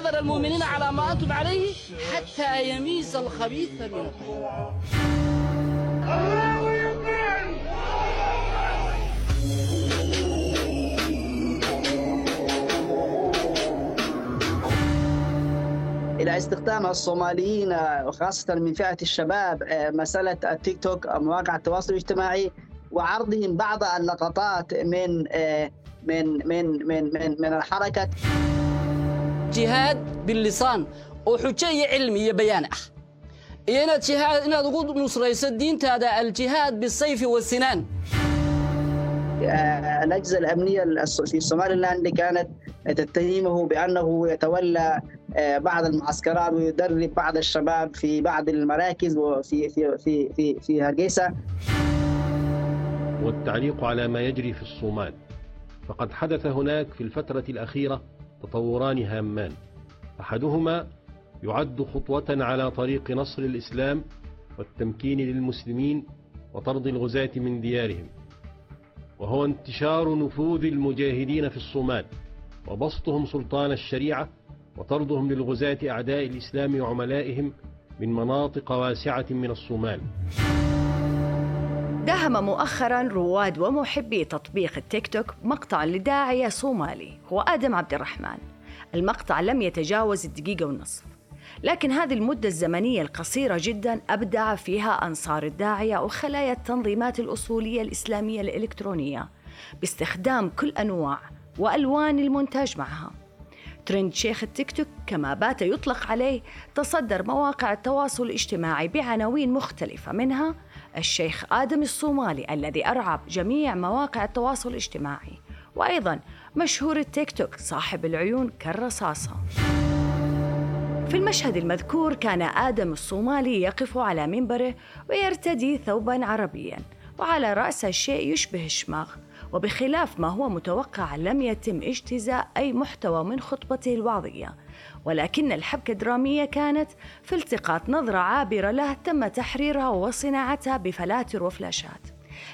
يذر المؤمنين على ما أنتم عليه حتى يميز الخبيث من الطيب إلى استخدام الصوماليين وخاصة من فئة الشباب مسألة التيك توك مواقع التواصل الاجتماعي وعرضهم بعض اللقطات من من من من من, من الحركة. جهاد باللسان وحجه علمي بيان آه iyo inaad jihaad inaad ugu nusrayso diintaada aljihaad bisayfi wasinaan الأجهزة الأمنية في سوماليلاند كانت تتهمه بأنه يتولى بعض المعسكرات ويدرب بعض الشباب في بعض المراكز وفي في في في في هرقيسة والتعليق على ما يجري في الصومال. فقد حدث هناك في الفترة الأخيرة تطوران هامان. أحدهما يعد خطوة على طريق نصر الإسلام والتمكين للمسلمين وطرد الغزاة من ديارهم. وهو انتشار نفوذ المجاهدين في الصومال وبسطهم سلطان الشريعة وطردهم للغزاة أعداء الإسلام وعملائهم من مناطق واسعة من الصومال. داهم مؤخرا رواد ومحبي تطبيق التيك توك مقطع لداعية صومالي هو آدم عبد الرحمن. المقطع لم يتجاوز الدقيقة والنصف. لكن هذه المدة الزمنية القصيرة جدا أبدع فيها أنصار الداعية وخلايا التنظيمات الأصولية الإسلامية الإلكترونية باستخدام كل أنواع وألوان المونتاج معها. ترند شيخ التيك توك كما بات يطلق عليه تصدر مواقع التواصل الاجتماعي بعناوين مختلفة منها الشيخ آدم الصومالي الذي أرعب جميع مواقع التواصل الاجتماعي. وأيضا مشهور التيك توك صاحب العيون كالرصاصة. في المشهد المذكور كان آدم الصومالي يقف على منبره ويرتدي ثوبا عربيا وعلى رأسه شيء يشبه الشماغ. وبخلاف ما هو متوقع لم يتم اجتزاء أي محتوى من خطبته الوعظية. ولكن الحبكة الدرامية كانت في التقاط نظرة عابرة له تم تحريرها وصناعتها بفلاتر وفلاشات.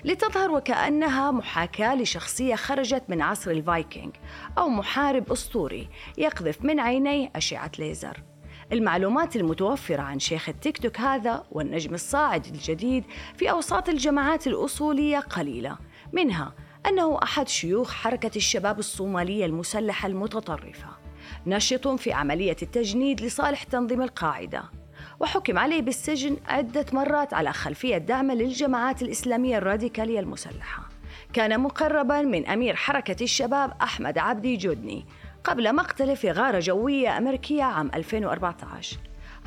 لتظهر وكأنها محاكاة لشخصية خرجت من عصر الفايكنج أو محارب أسطوري يقذف من عينيه أشعة ليزر. المعلومات المتوفرة عن شيخ التيك توك هذا والنجم الصاعد الجديد في أوساط الجماعات الأصولية قليلة منها أنه أحد شيوخ حركة الشباب الصومالية المسلحة المتطرفة. نشط في عملية التجنيد لصالح تنظيم القاعدة وحكم عليه بالسجن عدة مرات على خلفية دعمه للجماعات الإسلامية الراديكالية المسلحة. كان مقربا من أمير حركة الشباب أحمد عبدي جودني قبل مقتله في غارة جوية أمريكية عام 2014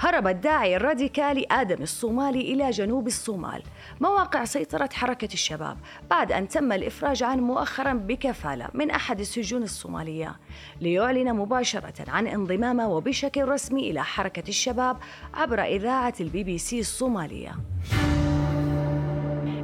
هرب الداعي الراديكالي آدم الصومالي إلى جنوب الصومال. مواقع سيطرة حركة الشباب بعد أن تم الإفراج عنه مؤخرا بكفالة من أحد السجون الصومالية. ليعلن مباشرة عن انضمامه وبشكل رسمي إلى حركة الشباب عبر إذاعة البي بي سي الصومالية.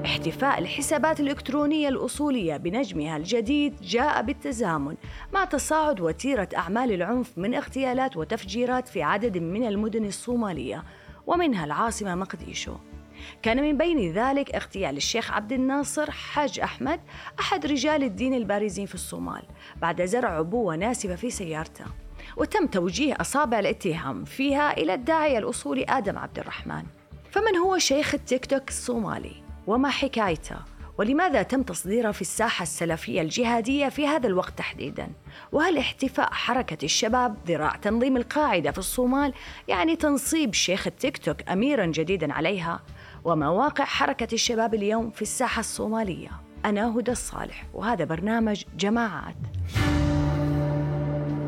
احتفاء الحسابات الإلكترونية الأصولية بنجمها الجديد جاء بالتزامن مع تصاعد وتيرة أعمال العنف من اغتيالات وتفجيرات في عدد من المدن الصومالية ومنها العاصمة مقديشو. كان من بين ذلك اغتيال الشيخ عبد الناصر حاج أحمد أحد رجال الدين البارزين في الصومال بعد زرع عبوة ناسفة في سيارته. وتم توجيه أصابع الاتهام فيها إلى الداعية الأصولي آدم عبد الرحمن. فمن هو شيخ التيك توك الصومالي؟ وما حكايته ولماذا تم تصديره في الساحة السلفية الجهادية في هذا الوقت تحديدا؟ وهل احتفاء حركة الشباب ذراع تنظيم القاعدة في الصومال يعني تنصيب شيخ التيك توك أميرا جديدا عليها؟ ومواقع حركة الشباب اليوم في الساحة الصومالية أنا هدى الصالح وهذا برنامج جماعات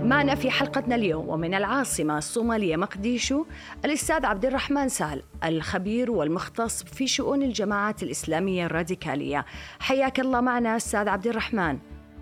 معنا في حلقتنا اليوم ومن العاصمة الصومالية مقديشو الأستاذ عبد الرحمن سال الخبير والمختص في شؤون الجماعات الإسلامية الراديكالية. حياك الله معنا أستاذ عبد الرحمن.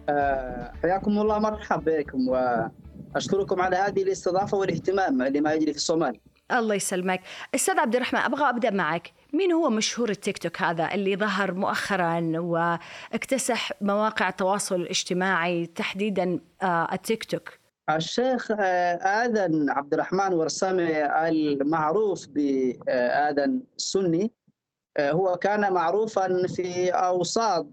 أه حياكم الله مرحبا بكم وأشكركم على هذه الاستضافة والاهتمام لما يجري في الصومال الله يسلمك. أستاذ عبد الرحمن أبغى أبدأ معك. مين هو مشهور التيك توك هذا اللي ظهر مؤخرا واكتسح مواقع التواصل الاجتماعي تحديدا التيك توك؟ الشيخ آذن عبد الرحمن ورسامي المعروف بآذن السني هو كان معروفا في أوساط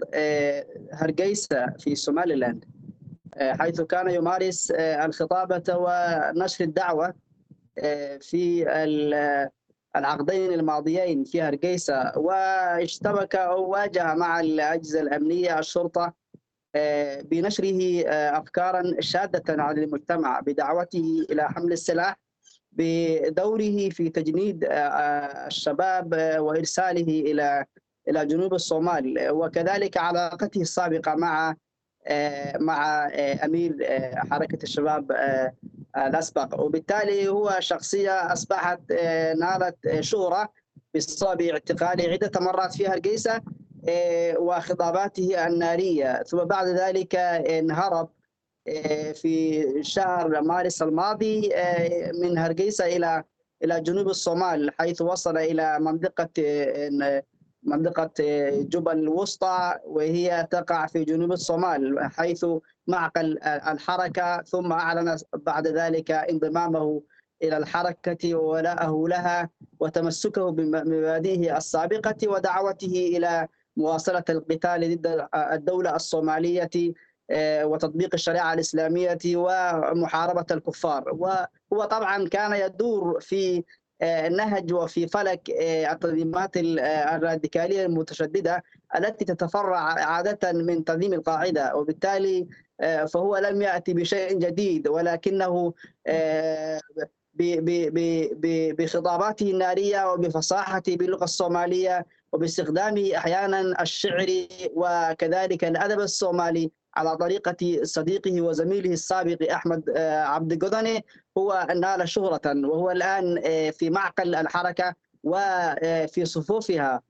هرقيسة في سوماليلاند حيث كان يمارس الخطابة ونشر الدعوة في العقدين الماضيين في هرقيسة واشتبك أو واجه مع الأجهزة الأمنية الشرطة بنشره أفكارا شادة على المجتمع بدعوته إلى حمل السلاح بدوره في تجنيد الشباب وإرساله إلى إلى جنوب الصومال. وكذلك علاقته السابقة مع مع أمير حركة الشباب الأسبق. وبالتالي هو شخصية أصبحت نالت شهرة بسبب اعتقاله عدة مرات في هرقيسه وخطاباته النارية. ثم بعد ذلك انهرب في شهر مارس الماضي من هرقيسه إلى إلى جنوب الصومال حيث وصل إلى منطقة منطقة جبل الوسطى وهي تقع في جنوب الصومال حيث معقل الحركة. ثم أعلن بعد ذلك انضمامه إلى الحركة وولاءه لها وتمسكه بمبادئه السابقة ودعوته إلى مواصلة القتال ضد الدولة الصومالية وتطبيق الشريعة الإسلامية ومحاربة الكفار. وهو طبعا كان يدور في نهج وفي فلك التنظيمات الراديكالية المتشددة التي تتفرع عادة من تنظيم القاعدة. وبالتالي فهو لم يأتي بشيء جديد ولكنه بخطاباته النارية وبفصاحته باللغة الصومالية وباستخدامه أحيانا الشعر وكذلك الأدب الصومالي على طريقة صديقه وزميله السابق أحمد عبد قدني هو نال شهرة وهو الآن في معقل الحركة وفي صفوفها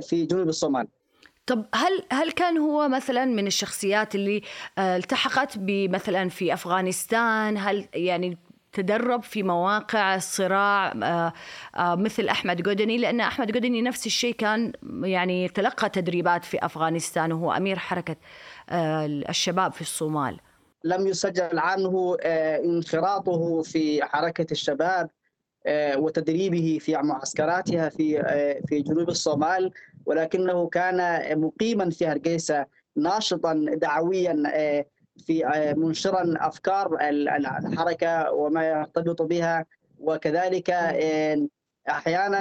في جنوب الصومال. طب هل هل كان هو مثلا من الشخصيات اللي التحقت بمثلا في أفغانستان؟ هل يعني تدرب في مواقع الصراع مثل أحمد قدني لأن أحمد قدني نفس الشيء كان يعني تلقى تدريبات في أفغانستان وهو أمير حركة الشباب في الصومال. لم يسجل عنه انخراطه في حركة الشباب وتدريبه في معسكراتها في في جنوب الصومال ولكنه كان مقيما في هرقيسه ناشطا دعويا في منشرا افكار الحركة وما يرتبط بها. وكذلك أحيانا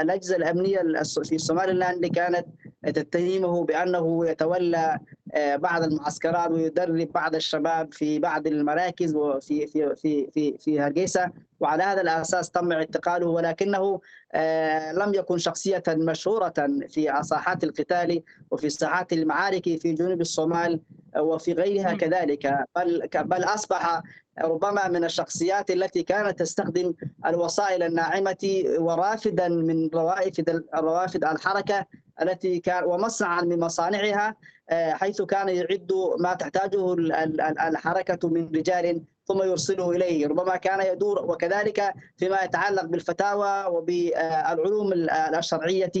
الأجهزة الأمنية في سوماليلاند كانت تتهمه بأنه يتولى بعض المعسكرات ويدرب بعض الشباب في بعض المراكز وفي في في في في هرقيسه وعلى هذا الأساس تم اعتقاله ولكنه لم يكن شخصية مشهورة في ساحات القتال وفي ساحات المعارك في جنوب الصومال. وفي غيرها كذلك. بل بل أصبح ربما من الشخصيات التي كانت تستخدم الوسائل الناعمة ورافدا من روافد روافد الحركة التي كان ومصنعا من مصانعها حيث كان يعد ما تحتاجه الحركة من رجال ثم يرسله إليه، ربما كان يدور وكذلك فيما يتعلق بالفتاوى وبالعلوم الشرعية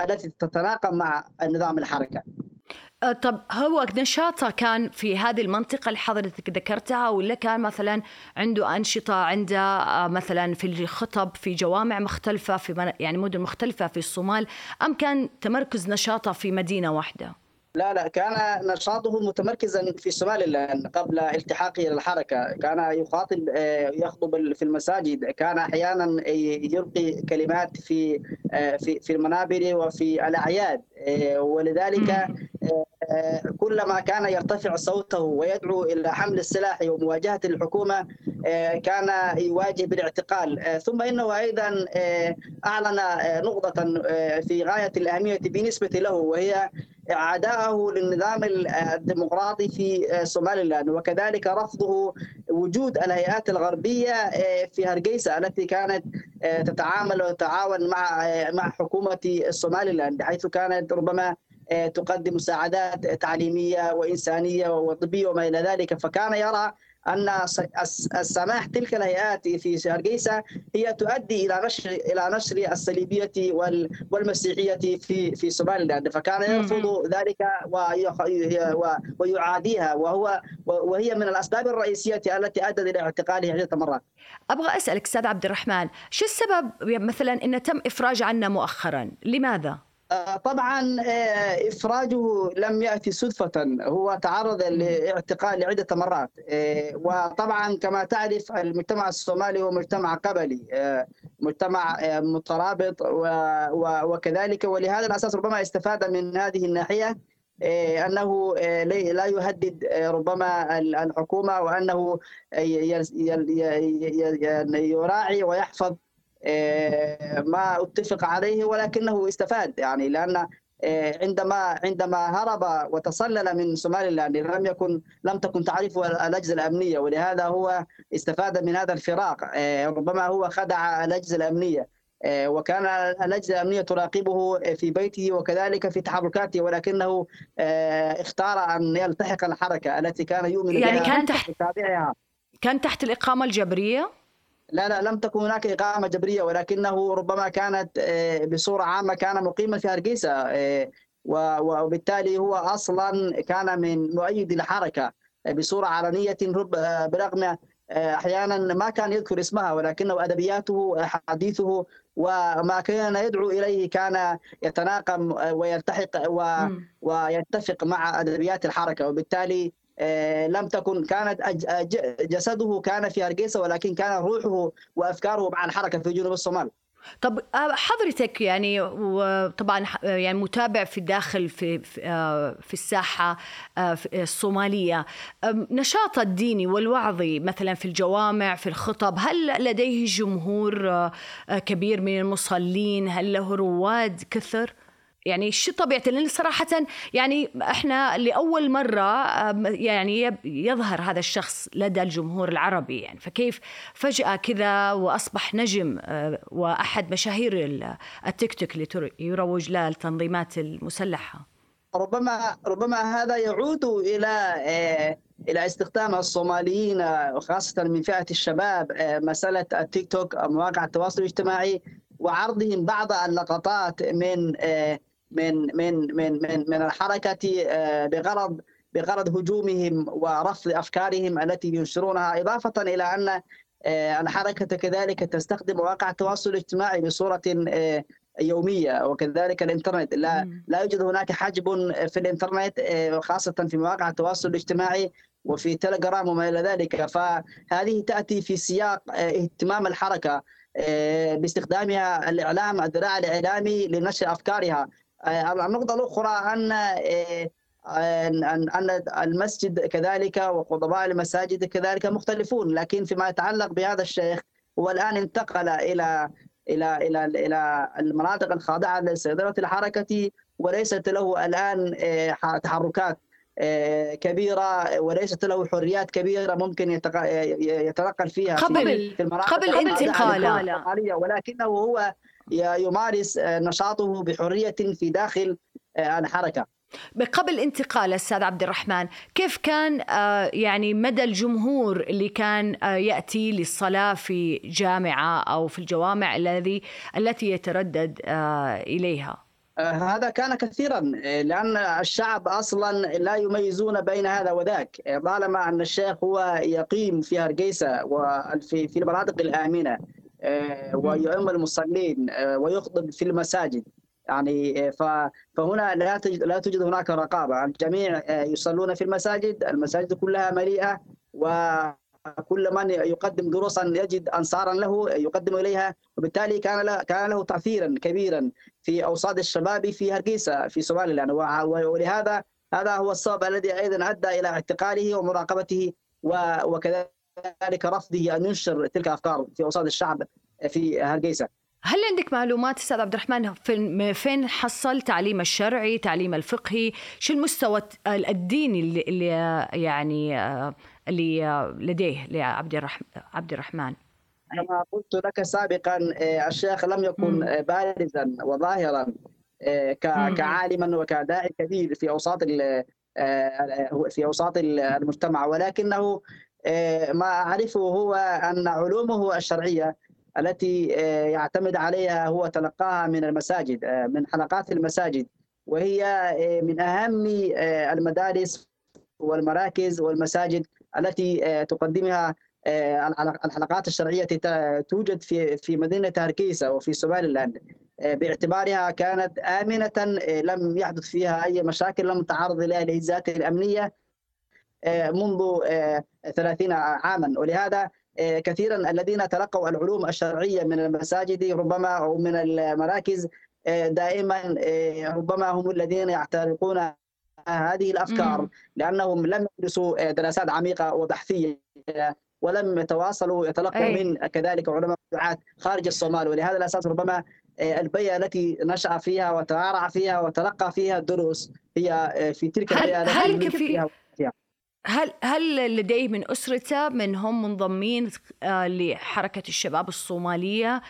التي تتناقض مع نظام الحركة. طب هو نشاطه كان في هذه المنطقة اللي حضرتك ذكرتها ولا كان مثلا عنده أنشطة عنده مثلا في الخطب في جوامع مختلفة في يعني مدن مختلفة في الصومال أم كان تمركز نشاطه في مدينة واحدة؟ لا لا كان نشاطه متمركزا في الصومال قبل التحاقه إلى الحركة، كان يخاطب يخطب في المساجد، كان أحيانا يلقي كلمات في في في المنابر وفي الأعياد. ولذلك كلما كان يرتفع صوته ويدعو إلى حمل السلاح ومواجهة الحكومة كان يواجه بالاعتقال. ثم إنه أيضا أعلن نقطة في غاية الأهمية بالنسبة له وهي عداءه للنظام الديمقراطي في سوماليلاند. وكذلك رفضه وجود الهيئات الغربية في هرقيسه التي كانت تتعامل وتتعاون مع مع حكومة سوماليلاند حيث كانت ربما تقدم مساعدات تعليمية وإنسانية وطبية وما إلى ذلك فكان يرى أن السماح تلك الهيئات في هرقيسه هي تؤدي إلى نشر إلى نشر الصليبية والمسيحية في في سوماليلاند فكان يرفض ذلك ويعاديها وهو وهي من الأسباب الرئيسية التي أدت إلى اعتقاله عده مرات. أبغى أسألك أستاذ عبد الرحمن، شو السبب مثلا إن تم إفراج عنا مؤخرا؟ لماذا؟ طبعا آه، إفراجه لم يأتي صدفة. هو تعرض لاعتقال لعده مرات. آه، وطبعا كما تعرف المجتمع الصومالي هو مجتمع قبلي آه، مجتمع مترابط وكذلك. ولهذا الأساس ربما استفاد من هذه الناحية أنه لا يهدد ربما ال- الحكومة وأنه يراعي ويحفظ ما أتفق عليه ولكنه استفاد. يعني لأن آه، عندما عندما هرب وتسلل من سوماليلاند لم يكن لم تكن تعرفه الأجهزة الأمنية ولهذا هو استفاد من هذا الفراق آه، ربما هو خدع الأجهزة الأمنية. آه، وكان الأجهزة الأمنية تراقبه في بيته وكذلك في تحركاته ولكنه آه، اختار أن يلتحق الحركة التي كان يؤمن يعني بها كان تحت- كان تحت الإقامة الجبرية؟ لا لا لم تكن هناك إقامة جبرية ولكنه ربما كانت آه، بصورة عامة كان مقيما في هرقيسة آه، وبالتالي هو أصلا كان من مؤيد الحركة آه، بصورة علنية برغم أحيانا ما كان يذكر اسمها ولكنه أدبياته حديثه وما كان يدعو إليه كان يتناقم ويلتحق. ويتفق مع أدبيات الحركة وبالتالي لم تكن كانت جسده كان في هرقيسه ولكن كان روحه وأفكاره مع الحركة في جنوب الصومال. طب آه، حضرتك يعني وطبعا يعني متابع في الداخل في في, آه، الساحة آه، الصومالية. نشاط الديني والوعظي مثلا في الجوامع في الخطب هل لديه جمهور آه، آه، كبير من المصلين؟ هل له رواد كثر؟ يعني شو طبيعته لأن صراحة يعني إحنا لأول مرة يعني يظهر هذا الشخص لدى الجمهور العربي يعني. فكيف فجأة كذا وأصبح نجم آه، وأحد مشاهير ال- التيك توك اللي يروج لها التنظيمات المسلحة. ربما ربما هذا يعود إلى آه، إلى استخدام الصوماليين آه، وخاصة من فئة الشباب مسألة التيك توك مواقع التواصل الاجتماعي وعرضهم بعض اللقطات من من من من من من الحركة آه، بغرض بغرض هجومهم ورفض أفكارهم التي ينشرونها إضافة إلى أن آه، الحركه كذلك تستخدم مواقع التواصل الاجتماعي بصورة آه، يومية وكذلك الإنترنت. لا. لا يوجد هناك حجب في الإنترنت آه، خاصة في مواقع التواصل الاجتماعي وفي تليجرام وما إلى ذلك. فهذه تأتي في سياق آه، اهتمام الحركة آه، باستخدامها الإعلام الذراع الإعلامي لنشر أفكارها. آه، أن أن أن المسجد كذلك وخطباء المساجد كذلك مختلفون. لكن فيما يتعلق بهذا الشيخ هو الآن انتقل إلى إلى إلى إلى المناطق الخاضعة لسيطره الحركة وليست له الآن آه، تحركات آه، كبيرة وليست له حريات كبيرة ممكن يتنقل فيها في- قبل- في قبل الخاضعة. انتقاله. ولكنه هو يمارس آه، نشاطه بحرية في داخل آه، الحركه قبل انتقال أستاذ عبد الرحمن كيف كان آه، يعني مدى الجمهور اللي كان آه، يأتي للصلاة في جامعة أو في الجوامع الذي التي يتردد آه، إليها؟ آه، هذا كان كثيرا آه، لأن الشعب أصلا لا يميزون بين هذا وذاك. آه، طالما أن الشيخ هو يقيم في هرقيسه وفي في المناطق الآمنة. آه، ويؤم المصلين آه، ويخطب في المساجد. يعني آه، فهنا لا تجد لا توجد هناك رقابة. الجميع آه، يصلون في المساجد المساجد كلها مليئة وكل من يقدم دروسا يجد أنصارا له يقدم إليها. وبالتالي كان له كان له تاثيرا كبيرا في اوساط الشباب في هرقيسه في سوماليلاند وع- ولهذا هذا هو السبب الذي أيضا أدى إلى اعتقاله ومراقبته و- وكذلك رفضه أن ينشر تلك الافكار في أوساط الشعب في هرقيسه. هل عندك معلومات أستاذ عبد الرحمن فين فين حصل تعليم الشرعي تعليم الفقهي شو المستوى الديني اللي, يعني اللي لديه لعبد الرحمن عبد الرحمن كما قلت لك سابقا آه، الشيخ لم يكن بارزا وظاهرا آه،. كعالما وكداعي كبير في أوساط آه، في أوساط المجتمع ولكنه ما أعرفه هو أن علومه الشرعية التي آه، يعتمد عليها هو تلقاها من المساجد آه، من حلقات المساجد. وهي آه، من آه، المدارس والمراكز والمساجد التي آه، تقدمها آه، الحلق- الحلقات الشرعية ت- توجد في في مدينة هركيسه وفي سوماليلاند باعتبارها كانت آمنة لم يحدث فيها أي مشاكل لم تعرض لها الهزات الأمنية. منذ 30 عاما. ولهذا كثيرا الذين تلقوا العلوم الشرعية من المساجد ربما أو من المراكز دائما ربما هم الذين يعتنقون هذه الأفكار. لأنهم لم يدرسوا دراسات عميقة وبحثية ولم يتواصلوا يتلقوا من كذلك علماء دعاة خارج الصومال. ولهذا الأساس ربما البيئة التي نشأ فيها وترعرع فيها وتلقى فيها الدروس هي في تلك البيئة هل هل في هل هل لديه من أسرته من هم منضمين لحركة الشباب الصومالية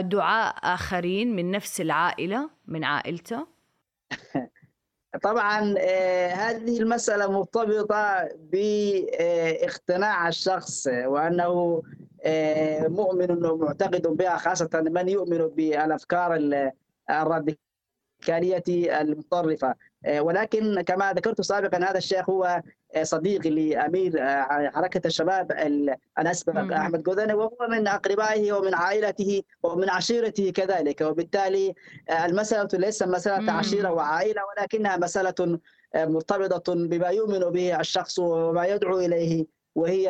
دعاء آخرين من نفس العائلة من عائلته؟ طبعا هذه المسألة مرتبطة باقتناع الشخص وأنه مؤمن ومعتقد بها خاصة من يؤمن بالأفكار الراديكالية المتطرفة. ولكن كما ذكرت سابقا هذا الشيخ هو صديق لأمير حركة الشباب الأسبق أحمد جوذني وهو من أقربائه ومن عائلته ومن عشيرته كذلك. وبالتالي المسألة ليس مسألة عشيرة وعائلة ولكنها مسألة مرتبطة بما يؤمن به الشخص وما يدعو إليه وهي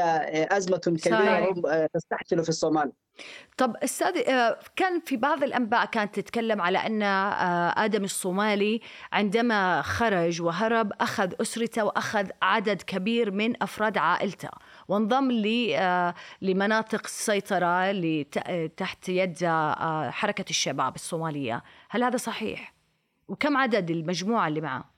أزمة كبيرة تستحصل في الصومال. طب أستاذ كان في بعض الأنباء كانت تتكلم على أن آدم الصومالي عندما خرج وهرب أخذ أسرته وأخذ عدد كبير من أفراد عائلته وانضم لمناطق السيطره تحت يد حركة الشباب الصومالية، هل هذا صحيح؟ وكم عدد المجموعة اللي معه؟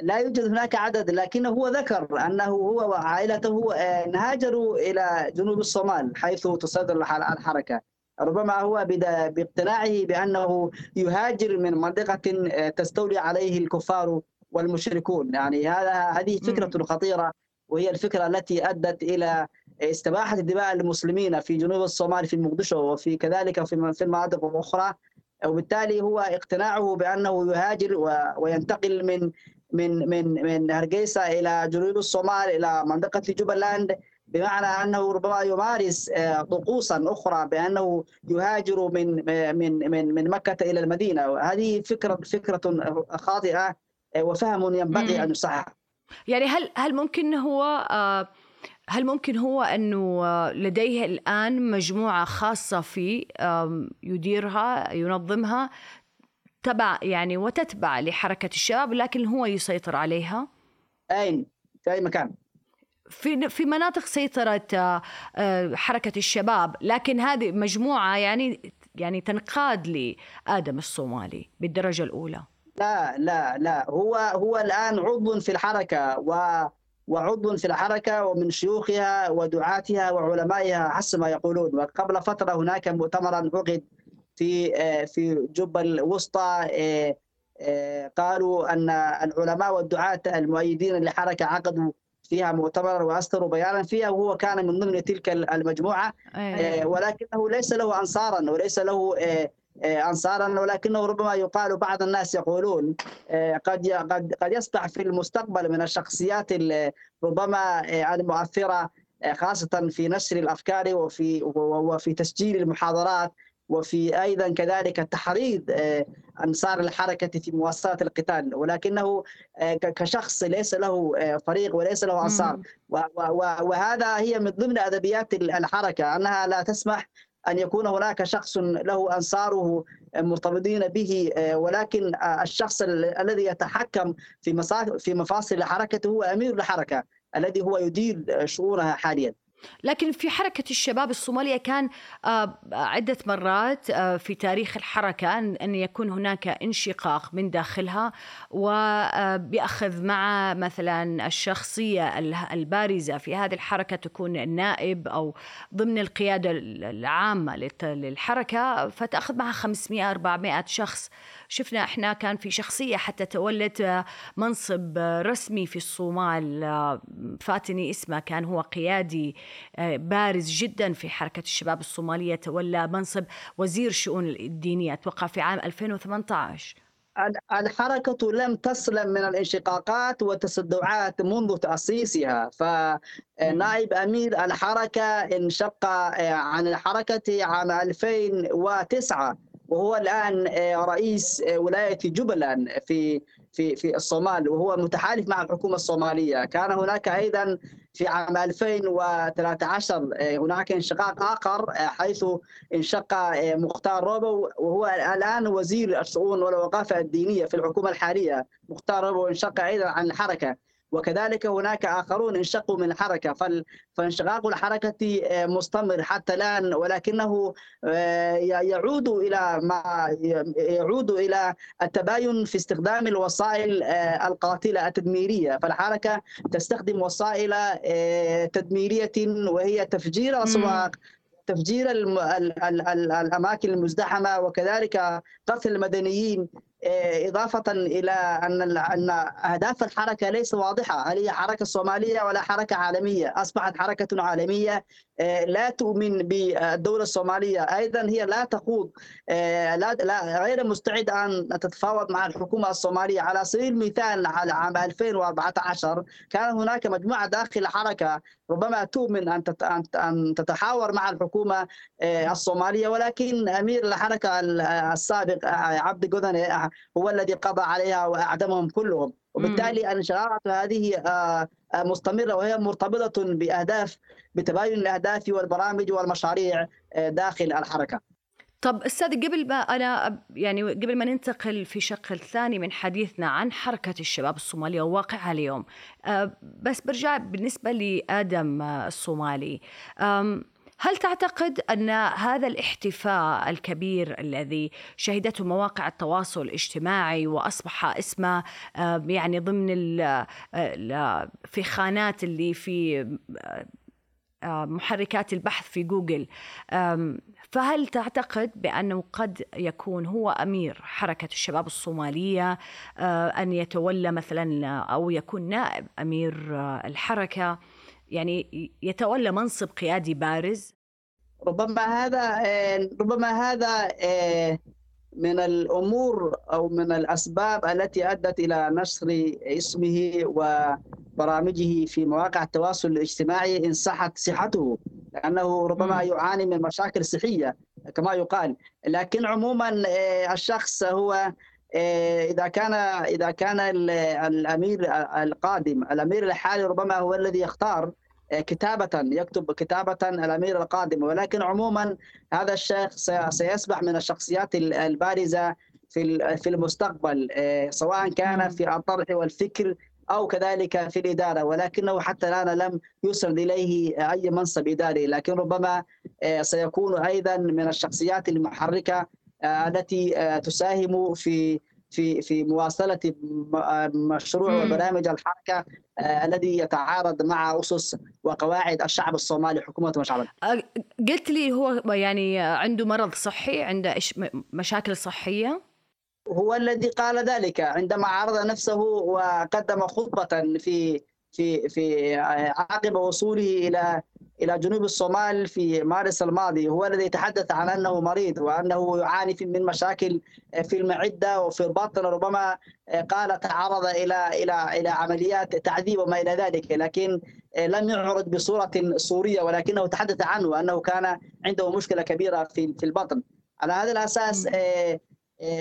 لا يوجد هناك عدد لكنه هو ذكر أنه هو وعائلته هاجروا إلى جنوب الصومال حيث تصدر الحركة. ربما هو باقتناعه بأنه يهاجر من منطقة تستولي عليه الكفار والمشركون. يعني هذا هذه فكرة خطيرة وهي الفكرة التي أدت إلى استباحة دماء المسلمين في جنوب الصومال في مقدشو وفي كذلك في في المناطق الأخرى. وبالتالي هو اقتناعه بأنه يهاجر وينتقل من من من من هرقيسة إلى جنوب الصومال إلى منطقة جوبلاند بمعنى أنه ربما يمارس طقوسا أخرى بأنه يهاجر من من من من مكة إلى المدينة. هذه فكرة فكرة خاطئة وفهم ينبغي أن يصحح. يعني هل هل ممكن هو هل ممكن هو أنه لديه الآن مجموعة خاصة فيه يديرها ينظمها تبع يعني وتتبع لحركة الشباب لكن هو يسيطر عليها أين؟ في أي مكان؟ في في مناطق سيطرة حركة الشباب لكن هذه مجموعة يعني يعني تنقاد لآدم الصومالي بالدرجة الأولى لا لا لا هو هو الآن عضو في الحركة و وعضو في الحركة ومن شيوخها ودعاتها وعلمائها حسب ما يقولون وقبل فترة هناك مؤتمرا عقد في في جوبا الوسطى قالوا أن العلماء والدعاة المؤيدين للحركه عقدوا فيها مؤتمرا وأصدروا بيانا فيها وهو كان من ضمن تلك المجموعة. ولكنه ليس له انصارا وليس له انصارا ولكنه ربما يقال بعض الناس يقولون قد قد قد يصبح في المستقبل من الشخصيات ربما المؤثرة خاصة في نشر الأفكار وفي وفي تسجيل المحاضرات. وفي أيضا كذلك تحريض أنصار الحركة في مواصله القتال. ولكنه كشخص ليس له فريق وليس له أنصار. وهذا هي من ضمن أدبيات الحركة أنها لا تسمح أن يكون هناك شخص له أنصاره مرتبطين به ولكن الشخص الذي يتحكم في في مفاصل الحركه هو أمير الحركة الذي هو يدير شؤونها حاليا. لكن في حركة الشباب الصومالية كان عدة مرات في تاريخ الحركة أن يكون هناك انشقاق من داخلها وبيأخذ مع مثلا الشخصية البارزة في هذه الحركة تكون النائب أو ضمن القيادة العامة للحركة فتأخذ معها 500 400 شخص شفنا إحنا كان في شخصية حتى تولت منصب رسمي في الصومال فاتني اسمه كان هو قيادي بارز جدا في حركة الشباب الصومالية تولى منصب وزير شؤون الدينية أتوقع في عام 2018 الحركة لم تسلم من الانشقاقات والتصدعات منذ تأسيسها فنائب أمير الحركة انشق عن الحركة عام 2009 وهو الآن رئيس ولاية جبلان في في في الصومال وهو متحالف مع الحكومة الصومالية، كان هناك أيضا في عام 2013 هناك انشقاق آخر حيث انشق مختار روبو وهو الآن وزير الشؤون والاوقاف الدينية في الحكومة الحالية، مختار روبو انشق أيضا عن الحركه وكذلك هناك آخرون انشقوا من الحركة. فانشقاق الحركة مستمر حتى الآن ولكنه يعود إلى ما يعود إلى التباين في استخدام الوسائل القاتلة التدميرية. فالحركة تستخدم وسائل تدميرية وهي تفجير الاسواق تفجير الأماكن المزدحمة وكذلك قتل المدنيين. إضافة إلى أن أن أهداف الحركة ليس واضحة. هل هي حركة صومالية ولا حركة عالمية؟ أصبحت حركة عالمية لا تؤمن بالدولة الصومالية. أيضا هي لا تخوض لا, لا غير مستعدة أن تتفاوض مع الحكومة الصومالية. على سبيل المثال على عام 2014 كان هناك مجموعة داخل الحركة ربما تؤمن أن أن تتحاور مع الحكومة الصومالية ولكن أمير الحركة السابق عبد قذني هو الذي قضى عليها وأعدمهم كلهم. وبالتالي الانشغالات هذه مستمرة وهي مرتبطة بأهداف بتباين الأهداف والبرامج والمشاريع داخل الحركة. طب أستاذ قبل ما أنا يعني قبل ما ننتقل في شق الثاني من حديثنا عن حركة الشباب الصوماليه وواقعها اليوم بس برجع بالنسبة لآدم الصومالي. هل تعتقد أن هذا الاحتفاء الكبير الذي شهدته مواقع التواصل الاجتماعي وأصبح اسمه يعني ضمن في خانات اللي في محركات البحث في جوجل فهل تعتقد بأنه قد يكون هو أمير حركة الشباب الصومالية أن يتولى مثلا أو يكون نائب أمير الحركة؟ يعني يتولى منصب قيادي بارز؟ ربما هذا ربما هذا من الأمور أو من الأسباب التي أدت إلى نشر اسمه وبرامجه في مواقع التواصل الاجتماعي إن صحت صحته لأنه ربما يعاني من مشاكل صحية كما يقال. لكن عموما الشخص هو إذا كان إذا كان الأمير القادم الأمير الحالي ربما هو الذي يختار كتابة يكتب كتابة الأمير القادم. ولكن عموما هذا الشخص سيصبح من الشخصيات البارزة في في المستقبل سواء كان في الطرح والفكر أو كذلك في الإدارة. ولكنه حتى الآن لم يسرد إليه أي منصب إداري. لكن ربما سيكون أيضا من الشخصيات المحركة التي تساهم في في في مواصلة مشروع وبرامج الحركة الذي يتعارض مع أسس وقواعد الشعب الصومالي حكومة وشعبا. قلت لي هو يعني عنده مرض صحي عنده مشاكل صحية؟ هو الذي قال ذلك عندما عرض نفسه وقدم خطبة في في في عقب وصوله إلى إلى جنوب الصومال في مارس الماضي. هو الذي تحدث عن أنه مريض وأنه يعاني من مشاكل في المعدة وفي البطن. ربما قال تعرض إلى إلى إلى عمليات تعذيب وما إلى ذلك. لكن لم يعرض بصورة صورية ولكنه تحدث عنه أنه كان عنده مشكلة كبيرة في في البطن. على هذا الأساس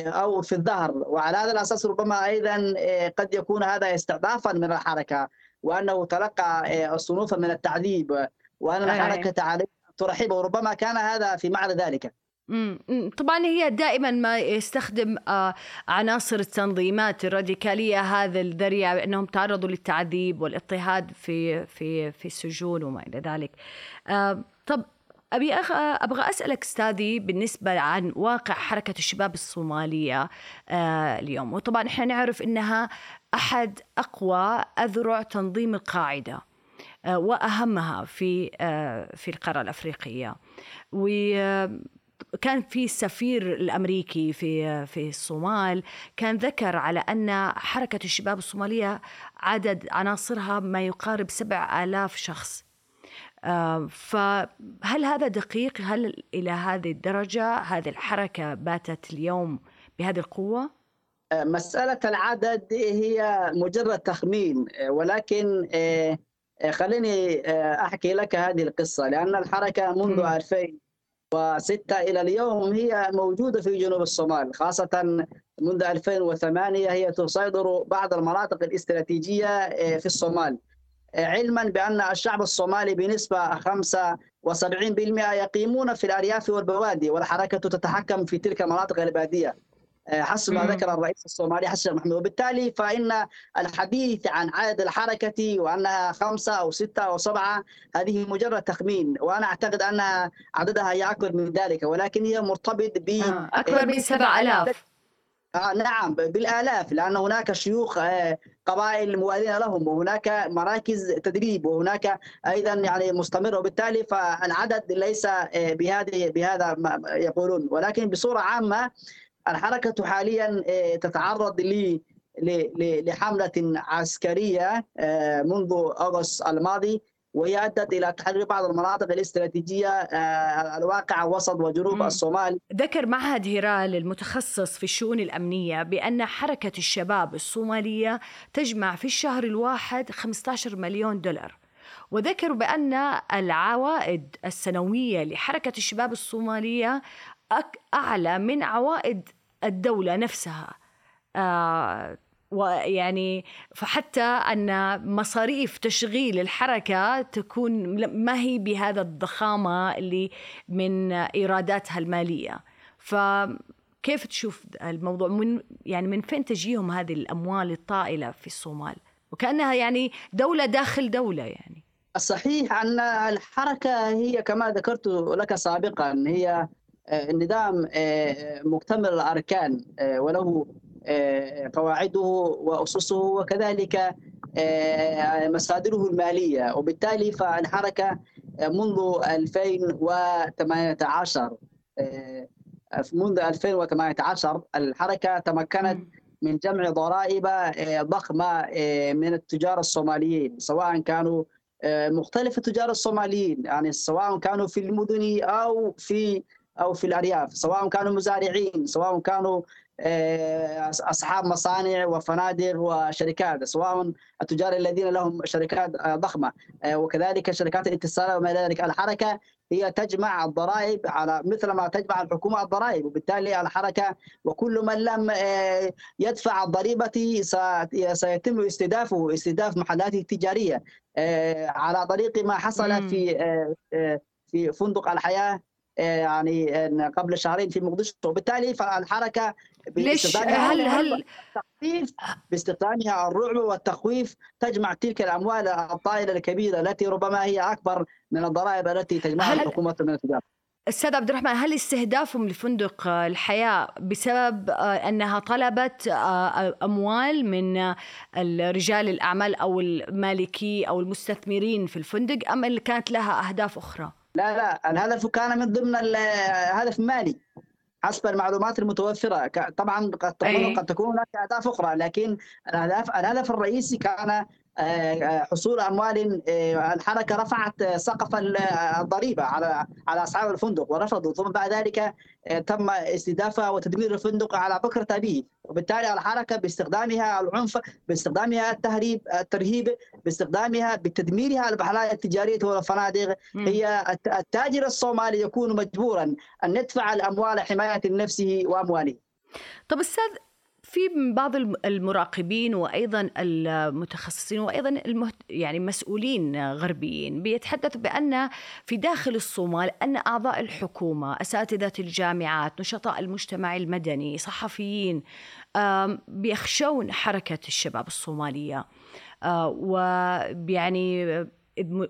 أو في الظهر. وعلى هذا الأساس ربما أيضا قد يكون هذا استعطافا من الحركة. وأنه تلقى صنوفا من التعذيب وان الحركة عليه ترحبه وربما كان هذا في معنى ذلك. طبعا هي دائما ما يستخدم عناصر التنظيمات الراديكالية هذا الذريعه انهم تعرضوا للتعذيب والاضطهاد في في في السجون وما إلى ذلك. طب أبي. أبغى أسألك أستاذي بالنسبة عن واقع حركة الشباب الصومالية آه اليوم وطبعا إحنا نعرف إنها أحد أقوى أذرع تنظيم القاعدة آه وأهمها في آه في القارة الأفريقية وكان في السفير الأمريكي في في الصومال كان ذكر على أن حركة الشباب الصومالية عدد عناصرها ما يقارب سبع آلاف شخص فهل هذا دقيق؟ هل إلى هذه الدرجة هذه الحركة باتت اليوم بهذه القوة؟ مسألة العدد هي مجرد تخمين ولكن خليني أحكي لك هذه القصة لأن الحركة منذ 2000 وستة إلى اليوم هي موجودة في جنوب الصومال خاصة منذ 2008 هي تصادر بعض المناطق الاستراتيجية آه، في الصومال. آه، علما بأن الشعب الصومالي بنسبة 75% يقيمون في الأرياف والبوادي والحركة تتحكم في تلك المناطق البادية. آه، حسب ما ذكر الرئيس الصومالي حسن محمود. وبالتالي فإن الحديث عن عدد الحركة وأنها خمسة أو ستة أو سبعة هذه مجرد تخمين وأنا أعتقد أن عددها يأكل من ذلك ولكن هي مرتبط ب آه. أكبر من 7000 آه نعم بالآلاف لأن هناك شيوخ آه قبائل موالين لهم وهناك مراكز تدريب وهناك أيضا يعني مستمر وبالتالي فالعدد ليس آه بهذه بهذا ما يقولون. ولكن بصورة عامة الحركة حاليا آه، تتعرض ل لحملة عسكرية آه، منذ أغسطس الماضي وهي أدت إلى تحرير بعض المناطق الاستراتيجية آه، الواقعة وسط وجنوب. الصومال ذكر معهد هيرال المتخصص في الشؤون الأمنية بأن حركة الشباب الصومالية تجمع في الشهر الواحد 15 مليون دولار وذكر بأن العوائد السنوية لحركة الشباب الصومالية أعلى من عوائد الدولة نفسها. آه ويعني فحتى أن مصاريف تشغيل الحركة تكون ما هي بهذا الضخامة اللي من إيراداتها المالية. فكيف تشوف الموضوع؟ من يعني من فين تجيهم هذه الأموال الطائلة في الصومال؟ وكأنها يعني دولة داخل دولة يعني. الصحيح أن الحركة هي كما ذكرت لك سابقا هي النظام آه، مكتمل الأركان آه، وله قواعده وأسسه وكذلك مصادره المالية. وبالتالي فالحركه منذ 2018 منذ 2018 الحركة تمكنت من جمع ضرائب ضخمة من التجار الصوماليين سواء كانوا مختلف التجار الصوماليين يعني سواء كانوا في المدن أو في أو في الأرياف سواء كانوا مزارعين سواء كانوا آه، أصحاب مصانع وفنادق وشركات سواء التجار الذين لهم شركات آه، ضخمة. آه، وكذلك شركات الاتصال وما ذلك. الحركة هي تجمع الضرائب على مثل ما تجمع الحكومة الضرائب. وبالتالي الحركة وكل من لم يدفع الضريبة سيتم استهدافه استهداف محلاته التجاريه على طريق ما حصل في في فندق الحياة. يعني قبل شهرين في مقدشو وبالتالي فالحركة ليش؟ هل هل باستخدامها الرعب والتخويف تجمع تلك الأموال الطائلة الكبيرة التي ربما هي أكبر من الضرائب التي تجمعها الحكومة من التجارة. أستاذ عبد الرحمن هل استهدافهم لفندق الحياة بسبب آه، أنها طلبت آه، أموال من رجال الأعمال أو المالكي أو المستثمرين في الفندق أم اللي كانت لها أهداف أخرى؟ لا لا الهدف كان من ضمن الهدف مالي حسب المعلومات المتوفرة. طبعا قد تكون قد تكون هناك أهداف أخرى لكن الهدف الهدف الرئيسي كان حصول أموال آه، الحركة رفعت سقف الضريبة على على اصحاب الفندق ورفضوا. ثم بعد ذلك آه، تم استهدافها وتدمير الفندق على بكرة أبيه. وبالتالي الحركة باستخدامها العنف باستخدامها التهريب الترهيب باستخدامها بتدميرها البحلايا التجارية والفنادق. هي التاجر الصومالي يكون مجبورا أن يدفع الأموال حماية نفسه وأمواله. طب أستاذ في بعض المراقبين وأيضا المتخصصين وأيضا المهت... يعني مسؤولين غربيين بيتحدثوا بأن في داخل الصومال أن أعضاء الحكومة، أساتذة الجامعات، نشطاء المجتمع المدني، صحفيين بيخشون حركة الشباب الصومالية. آه، ويعني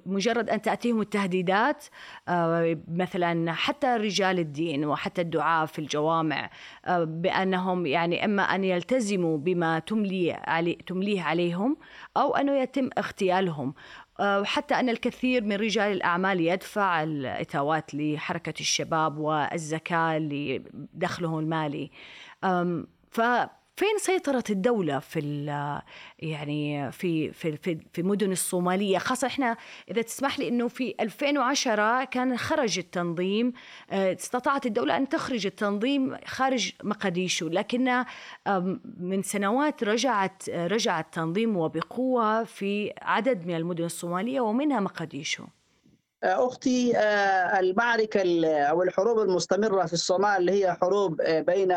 مجرد أن تأتيهم التهديدات آه، مثلا حتى رجال الدين وحتى الدعاة في الجوامع آه، بأنهم يعني إما أن يلتزموا بما تملي علي تمليه عليهم أو أنه يتم اغتيالهم. وحتى أن الكثير من رجال الأعمال يدفع الإتاوات لحركة الشباب والزكاة لدخله المالي. ف فين سيطرة الدولة في يعني في في في, في مدن الصومالية؟ خاصة إحنا إذا تسمح لي إنه في 2010 كان خرج التنظيم آه، استطاعت الدولة أن تخرج التنظيم خارج مقديشو لكن من سنوات رجعت رجع التنظيم وبقوة في عدد من المدن الصومالية ومنها مقديشو. أختي المعركة أو الحروب المستمرة في الصومال اللي هي حروب بين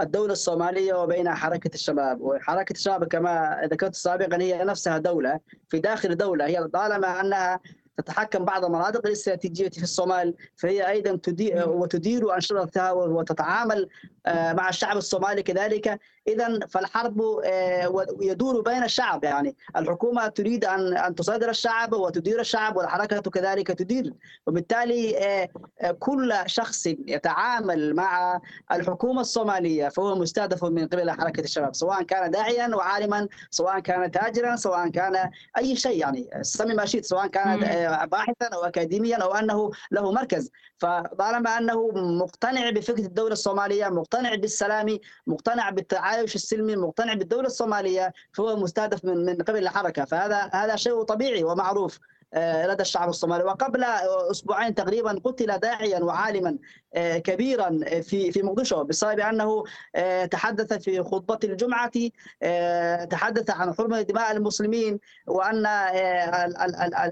الدولة الصومالية وبين حركة الشباب. وحركة الشباب كما ذكرت سابقا هي نفسها دولة في داخل دولة. هي طالما أنها تتحكم بعض المناطق الاستراتيجية في الصومال فهي أيضا تدير وتدير أنشطتها وتتعامل آه، مع الشعب الصومالي كذلك. إذا فالحرب آه، يدور بين الشعب يعني. الحكومة تريد أن أن تصادر الشعب وتدير الشعب والحركة كذلك تدير. وبالتالي آه، كل شخص يتعامل مع الحكومة الصومالية فهو مستهدف من قبل حركة الشباب سواء كان داعيا وعالما سواء كان تاجرا سواء كان أي شيء يعني. سمي ما شئت سواء كان باحثا أو اكاديميا أو أنه له مركز. فطالما أنه مقتنع بفكرة الدولة الصومالية مقتنع بالسلام مقتنع بالتعايش السلمي مقتنع بالدولة الصومالية فهو مستهدف من من قبل الحركة. فهذا هذا شيء طبيعي ومعروف. لدى الشعب الصومالي. وقبل أسبوعين تقريبا قتل داعيا وعالما آه، كبيرا في في مقدشو بسبب أنه آه، تحدث في خطبة الجمعة تحدث عن حرمة دماء المسلمين وأن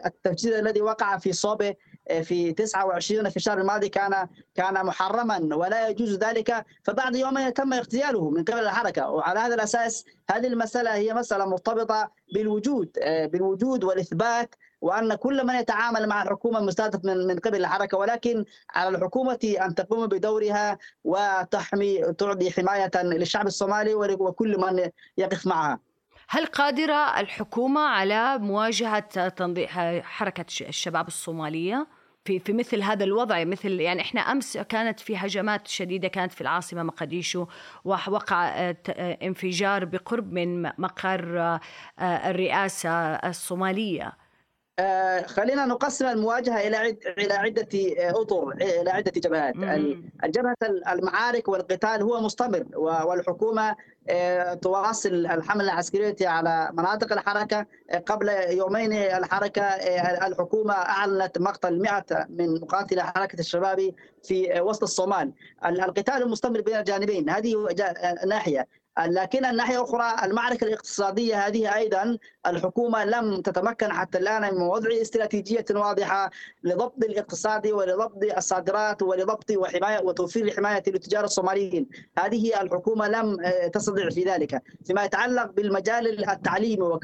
التفجير الذي وقع في صوبة في 29 في الشهر الماضي كان كان محرما ولا يجوز ذلك. فبعد يومين تم اغتياله من قبل الحركة. وعلى هذا الأساس هذه المسألة هي مسألة مرتبطة بالوجود بالوجود والإثبات وأن كل من يتعامل مع الحكومة مستهدف من من قبل الحركة ولكن على الحكومة أن تقوم بدورها وتحمي تعطي حماية للشعب الصومالي وكل من يقف معها. هل قادرة الحكومة على مواجهة تنظيم حركة الشباب الصومالية؟ في في مثل هذا الوضع مثل يعني إحنا أمس كانت في هجمات شديدة كانت في العاصمة مقديشو ووقع آه، آه، انفجار بقرب من مقر آه، الرئاسة الصومالية خلينا نقسم المواجهة إلى عد... إلى عدة آه، أطر إلى عدة جبهات. الجبهة المعارك والقتال هو مستمر والحكومة آه، تواصل الحملة العسكرية على مناطق الحركة. قبل يومين الحركة الحكومة أعلنت مقتل 100 من مقاتلي حركة الشباب في وسط الصومال. القتال مستمر بين الجانبين. هذه ناحية. لكن الناحية الأخرى المعركة الاقتصادية هذه أيضا الحكومة لم تتمكن حتى الآن من وضع استراتيجية واضحة لضبط الاقتصاد ولضبط الصادرات ولضبط وحماية وتوفير الحماية للتجار الصوماليين، هذه الحكومة لم آه، تستطع في ذلك، فيما يتعلق بالمجال التعليمي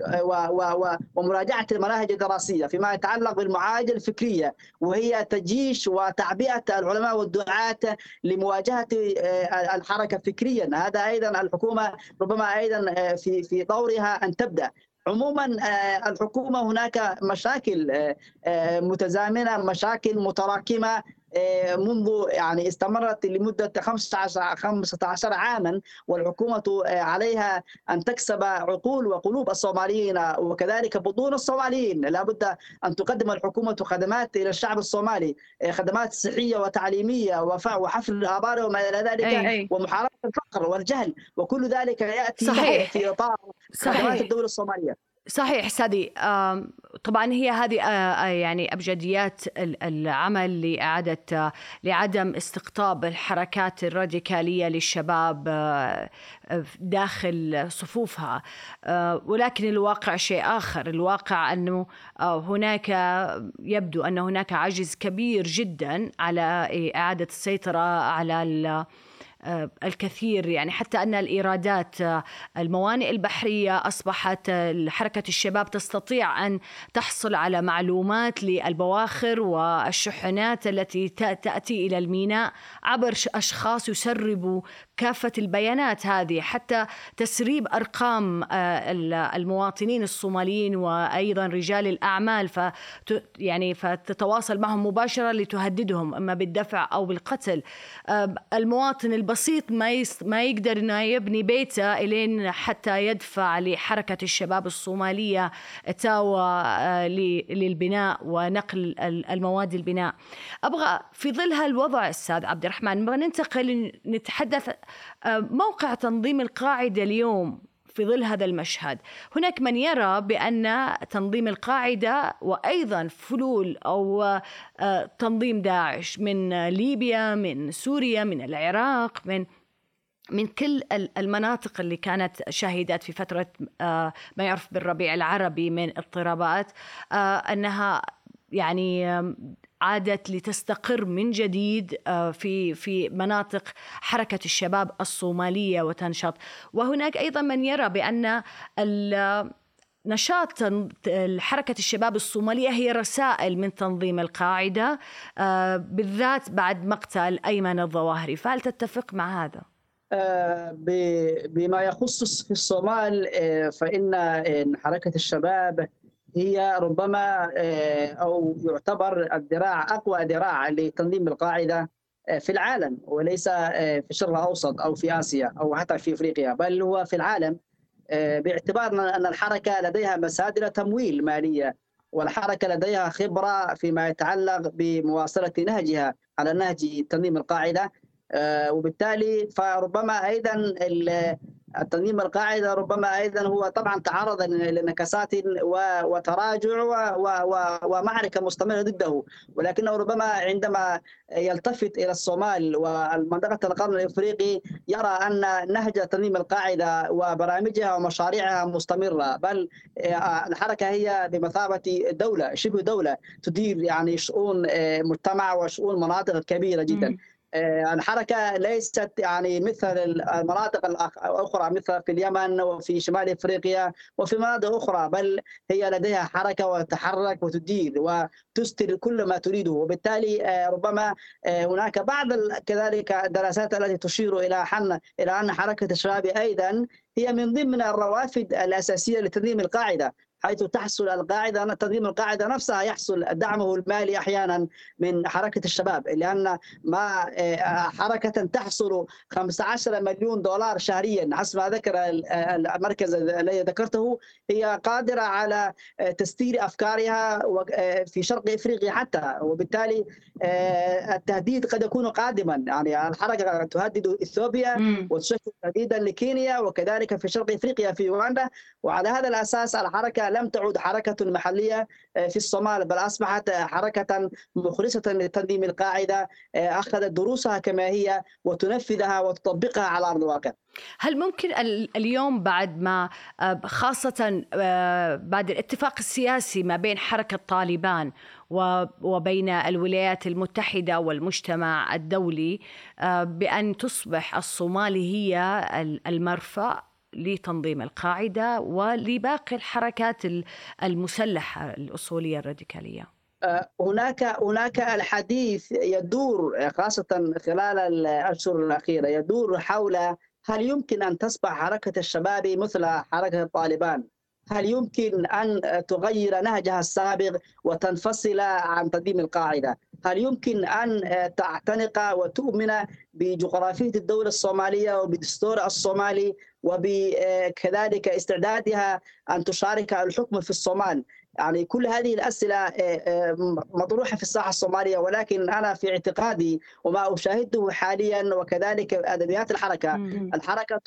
ومراجعة المناهج الدراسية، فيما يتعلق بالمعالجه الفكرية وهي تجيش وتعبئة العلماء والدعاة لمواجهة آه، الحركة فكريا، هذا أيضا الحكومة ربما أيضا آه، في في طورها أن تبدأ. عموما آه، الحكومة هناك مشاكل آه، متزامنة مشاكل متراكمة. منذ يعني استمرت لمدة 15 15 عاما والحكومة آه، عليها أن تكسب عقول وقلوب الصوماليين وكذلك بطون الصوماليين لابد أن تقدم الحكومة خدمات إلى الشعب الصومالي آه، خدمات صحية وتعليمية وحفل الآبار وما إلى ذلك أي أي. ومحاربة الفقر والجهل وكل ذلك يأتي صحيح. في إطار خدمات الدولة الصومالية صحيح سادي طبعا هي هذه يعني أبجديات العمل لإعادة لعدم استقطاب الحركات الراديكالية للشباب داخل صفوفها. ولكن الواقع شيء آخر. الواقع أنه هناك يبدو أن هناك عجز كبير جدا على إعادة السيطرة على الكثير. يعني حتى أن الإيرادات آه، الموانئ البحرية أصبحت آه، حركة الشباب تستطيع أن تحصل على معلومات للبواخر والشحنات التي تأتي إلى الميناء عبر أشخاص يسربوا كافة البيانات هذه حتى تسريب أرقام المواطنين الصوماليين وأيضا رجال الأعمال ف يعني فتتواصل معهم مباشرة لتهددهم إما بالدفع أو بالقتل المواطن البسيط ما. ما يقدر إنه يبني بيته إلين حتى يدفع لحركة الشباب الصومالية تاوى آه، للبناء ونقل المواد البناء أبغى في ظل هالوضع أستاذ عبد الرحمن ننتقل نتحدث آه، موقع تنظيم القاعدة اليوم في ظل هذا المشهد. هناك من يرى بأن تنظيم القاعدة وأيضا فلول أو آه، تنظيم داعش من ليبيا من سوريا من العراق من من كل المناطق اللي كانت شهدت في فترة آه، ما يعرف بالربيع العربي من اضطرابات آه، أنها يعني عادت لتستقر من جديد في في مناطق حركة الشباب الصومالية وتنشط وهناك أيضا من يرى بأن نشاط حركة الشباب الصومالية هي رسائل من تنظيم القاعدة بالذات بعد مقتل أيمن الظواهري فهل تتفق مع هذا؟ بما يخص في الصومال فإن حركة الشباب هي ربما أو يعتبر الذراع أقوى ذراع لتنظيم القاعدة في العالم وليس في الشرق الأوسط أو في آسيا أو حتى في إفريقيا بل هو في العالم. باعتبار ان الحركة لديها مصادر تمويل مالية والحركة لديها خبرة فيما يتعلق بمواصلة نهجها على نهج تنظيم القاعدة وبالتالي فربما أيضا التنظيم القاعدة ربما أيضا هو طبعا تعرض لنكسات وتراجع ومعركة مستمرة ضده. ولكنه ربما عندما يلتفت إلى الصومال ومنطقة القرن الإفريقي يرى أن نهج تنظيم القاعدة وبرامجها ومشاريعها مستمرة. بل الحركة هي بمثابة دولة شبه دولة تدير يعني شؤون مجتمع وشؤون مناطق كبيرة جدا. الحركة ليست يعني مثل المناطق الأخرى مثل في اليمن وفي شمال إفريقيا وفي مناطق أخرى بل هي لديها حركة وتتحرك وتدير وتستر كل ما تريده. وبالتالي ربما هناك بعض كذلك الدراسات التي تشير إلى حن إلى أن حركة الشباب أيضا هي من ضمن الروافد الأساسية لتنظيم القاعدة. حيث تحصل القاعدة تنظيم القاعدة نفسها يحصل دعمه المالي أحيانا من حركة الشباب لأن ما حركة تحصل 15 مليون دولار شهريا حسب ما ذكر المركز الذي ذكرته هي قادرة على تستير أفكارها في شرق إفريقيا حتى وبالتالي التهديد قد يكون قادما. يعني الحركة تهدد إثيوبيا وتشكل تهديدا لكينيا وكذلك في شرق إفريقيا في رواندا وعلى هذا الأساس الحركة لم تعد حركة محلية في الصومال بل أصبحت حركة مخلصة لتنظيم القاعدة أخذت دروسها كما هي وتنفذها وتطبقها على أرض الواقع. هل ممكن اليوم بعد ما خاصة بعد الاتفاق السياسي ما بين حركة طالبان وبين الولايات المتحدة والمجتمع الدولي بأن تصبح الصومال هي المرفأ لتنظيم القاعدة ولباقي الحركات المسلحة الأصولية الراديكالية. هناك هناك الحديث يدور خاصة خلال الأشهر الأخيرة يدور حول هل يمكن أن تصبح حركة الشباب مثل حركة الطالبان؟ هل يمكن أن تغير نهجها السابق وتنفصل عن تنظيم القاعدة؟ هل يمكن أن تعتنق وتؤمن بجغرافية الدولة الصومالية وبدستور الصومالي وبكذلك استعدادها أن تشارك الحكم في الصومال؟ يعني كل هذه الأسئلة مطروحة في الساحة الصومالية ولكن أنا في اعتقادي وما أشاهده حاليا وكذلك أدبيات الحركة. الحركة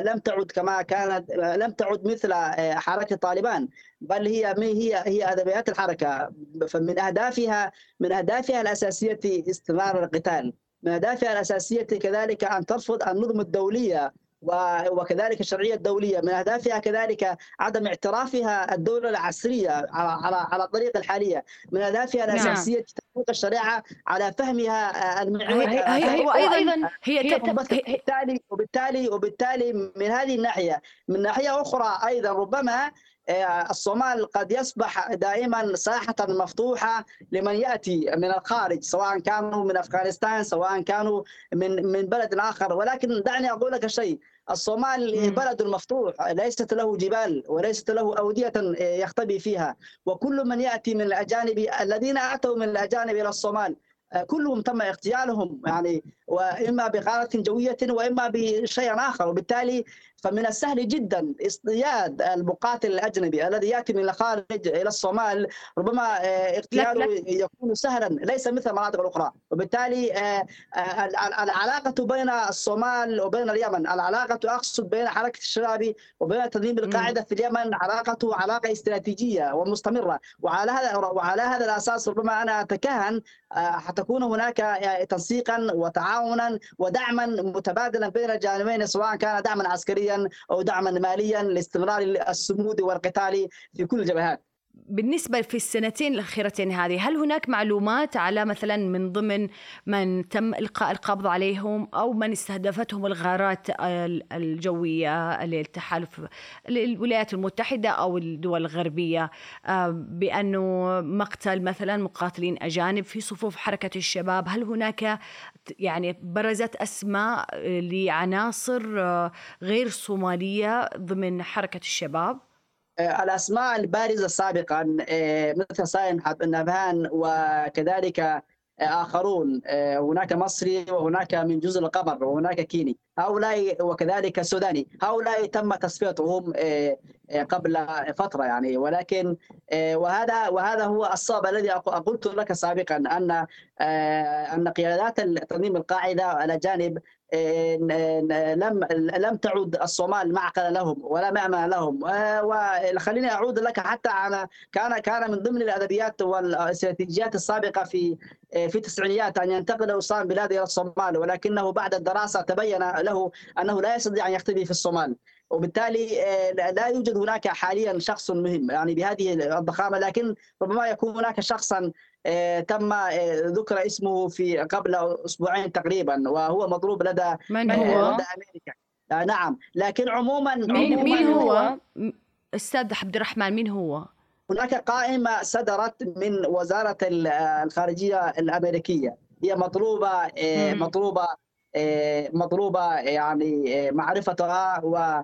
لم تعد كما كانت لم تعد مثل حركة طالبان بل هي هي هي أدبيات الحركة. فمن أهدافها من أهدافها الأساسية استمرار القتال. من أهدافها الأساسية كذلك أن ترفض النظم الدولية وكذلك الشرعية الدولية. من أهدافها كذلك عدم اعترافها الدولة العصريه على على الطريقة الحالية. من أهدافها الاساسيه تطبيق الشريعة على فهمها المعيار وأيضا هي وبالتالي وبالتالي وبالتالي من هذه الناحية. من ناحية أخرى أيضا ربما الصومال قد يصبح دائما ساحة مفتوحة لمن يأتي من الخارج سواء كانوا من أفغانستان سواء كانوا من من بلد آخر. ولكن دعني أقول لك شيء الصومال بلد مفتوح ليست له جبال وليست له أودية يختبي فيها. وكل من يأتي من الأجانب الذين أتوا من الأجانب إلى الصومال كلهم تم اغتيالهم. يعني وإما بغارة جوية وإما بشيء آخر. وبالتالي فمن السهل جدا اصطياد المقاتل الأجنبي الذي يأتي من الخارج إلى الصومال. ربما اغتياله يكون سهلا ليس مثل المناطق الأخرى. وبالتالي العلاقة بين الصومال وبين اليمن العلاقة أقصد بين حركة الشباب وبين تنظيم القاعدة في اليمن علاقته علاقة استراتيجية ومستمرة. وعلى هذا وعلى هذا الأساس ربما أنا أتكهن حتكون هناك تنسيقا وتعاونا ودعما متبادلا بين الجانبين سواء كان دعما عسكريا أو دعما ماليا لاستمرار الصمود والقتال في كل الجبهات. بالنسبة في السنتين الأخيرتين هذه هل هناك معلومات على مثلا من ضمن من تم إلقاء القبض عليهم أو من استهدفتهم الغارات الجوية للتحالف الولايات المتحدة أو الدول الغربية آه، بأنه مقتل مثلا مقاتلين أجانب في صفوف حركة الشباب هل هناك يعني برزت أسماء لعناصر آه، غير صومالية ضمن حركة الشباب؟ آه، الاسماء البارزة سابقا آه، مثل ساين نافان وكذلك آه، آخرون هناك مصري وهناك من جزر القمر وهناك كيني. هؤلاء وكذلك سوداني هؤلاء تم تصفيتهم قبل فترة يعني. ولكن وهذا وهذا هو الصواب الذي قلت لك سابقا أن أن قيادات تنظيم القاعدة الاجانب لم لم تعد الصومال معقلا لهم ولا مأمن لهم. وخليني أعود لك حتى على كان كان من ضمن الأدبيات والاستراتيجيات السابقة في في التسعينيات أن ينتقل وسام بلاده إلى الصومال ولكنه بعد الدراسة تبين له أنه لا يستطيع أن يختفي في الصومال. وبالتالي لا يوجد هناك حاليا شخص مهم يعني بهذه الضخامة لكن ربما يكون هناك شخصا تم آه، ذكر اسمه في قبل أسبوعين تقريبا وهو مضروب لدى من هو؟ لدى أمريكا آه، نعم لكن عموما مين, عموماً مين هو؟ أستاذ عبد الرحمن مين هو؟ هناك قائمة صدرت من وزارة الخارجية الأمريكية هي مطلوبه مطلوبه مطلوبه يعني معرفتها و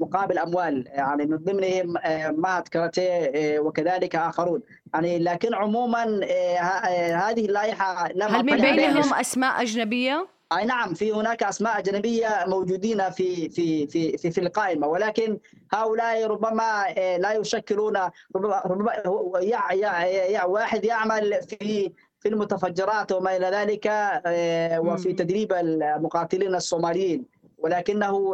مقابل أموال. يعني من ضمنهم مات كاراتيه وكذلك آخرون. يعني لكن عموما آه، آه، هذه اللائحة لم هل من بينهم أسماء أجنبية؟ أي نعم في هناك أسماء أجنبية موجودين في في في في, في القائمة. ولكن هؤلاء ربما آه، لا يشكلون ربما, ربما يع يع يع واحد يعمل في في المتفجرات وما إلى ذلك وفي تدريب المقاتلين الصوماليين. ولكنه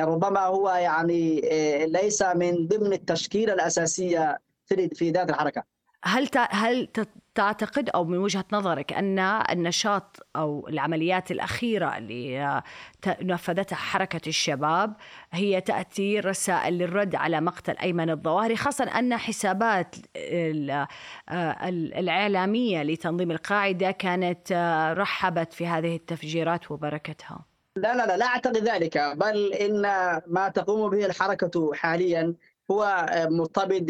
ربما هو يعني ليس من ضمن التشكيلة الأساسية في ذات الحركة. هل هل تعتقد أو من وجهة نظرك أن النشاط أو العمليات الأخيرة اللي نفذتها حركة الشباب هي تأتي رسائل للرد على مقتل أيمن الظواهري خاصة أن حسابات الإعلامية لتنظيم القاعدة كانت رحبت في هذه التفجيرات وبركتها؟ لا لا لا لا أعتقد ذلك بل إن ما تقوم به الحركة حاليا هو مرتبط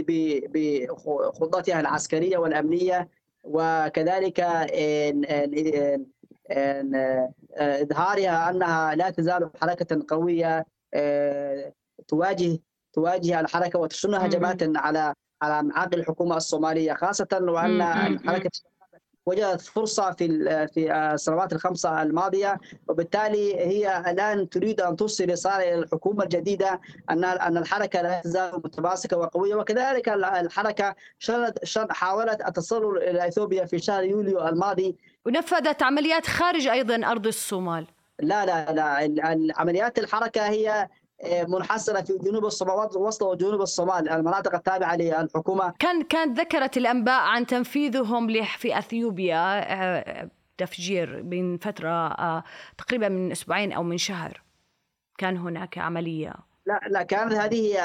بخطتها العسكرية والأمنية وكذلك إظهارها أنها لا تزال حركة قوية آه، تواجه تواجه الحركة وتشن هجمات على على معاقل الحكومة الصومالية خاصة وأن حركه وجدت فرصة في في السنوات الخمسة الماضية وبالتالي هي الآن تريد أن توصل رسالة إلى الحكومة الجديدة أن أن الحركة لا تزال متماسكة وقوية. وكذلك الحركة حاولت التسلل إلى إثيوبيا في شهر يوليو الماضي. ونفذت عمليات خارج أيضا أرض الصومال. لا لا لا عمليات الحركة هي منحصرة في جنوب الصومال وسط وجنوب الصومال المناطق التابعة للحكومة. كان كان ذكرت الأنباء عن تنفيذهم في أثيوبيا آه، تفجير من فترة آه، تقريبا من أسبوعين أو من شهر. كان هناك عملية. لا لا كانت هذه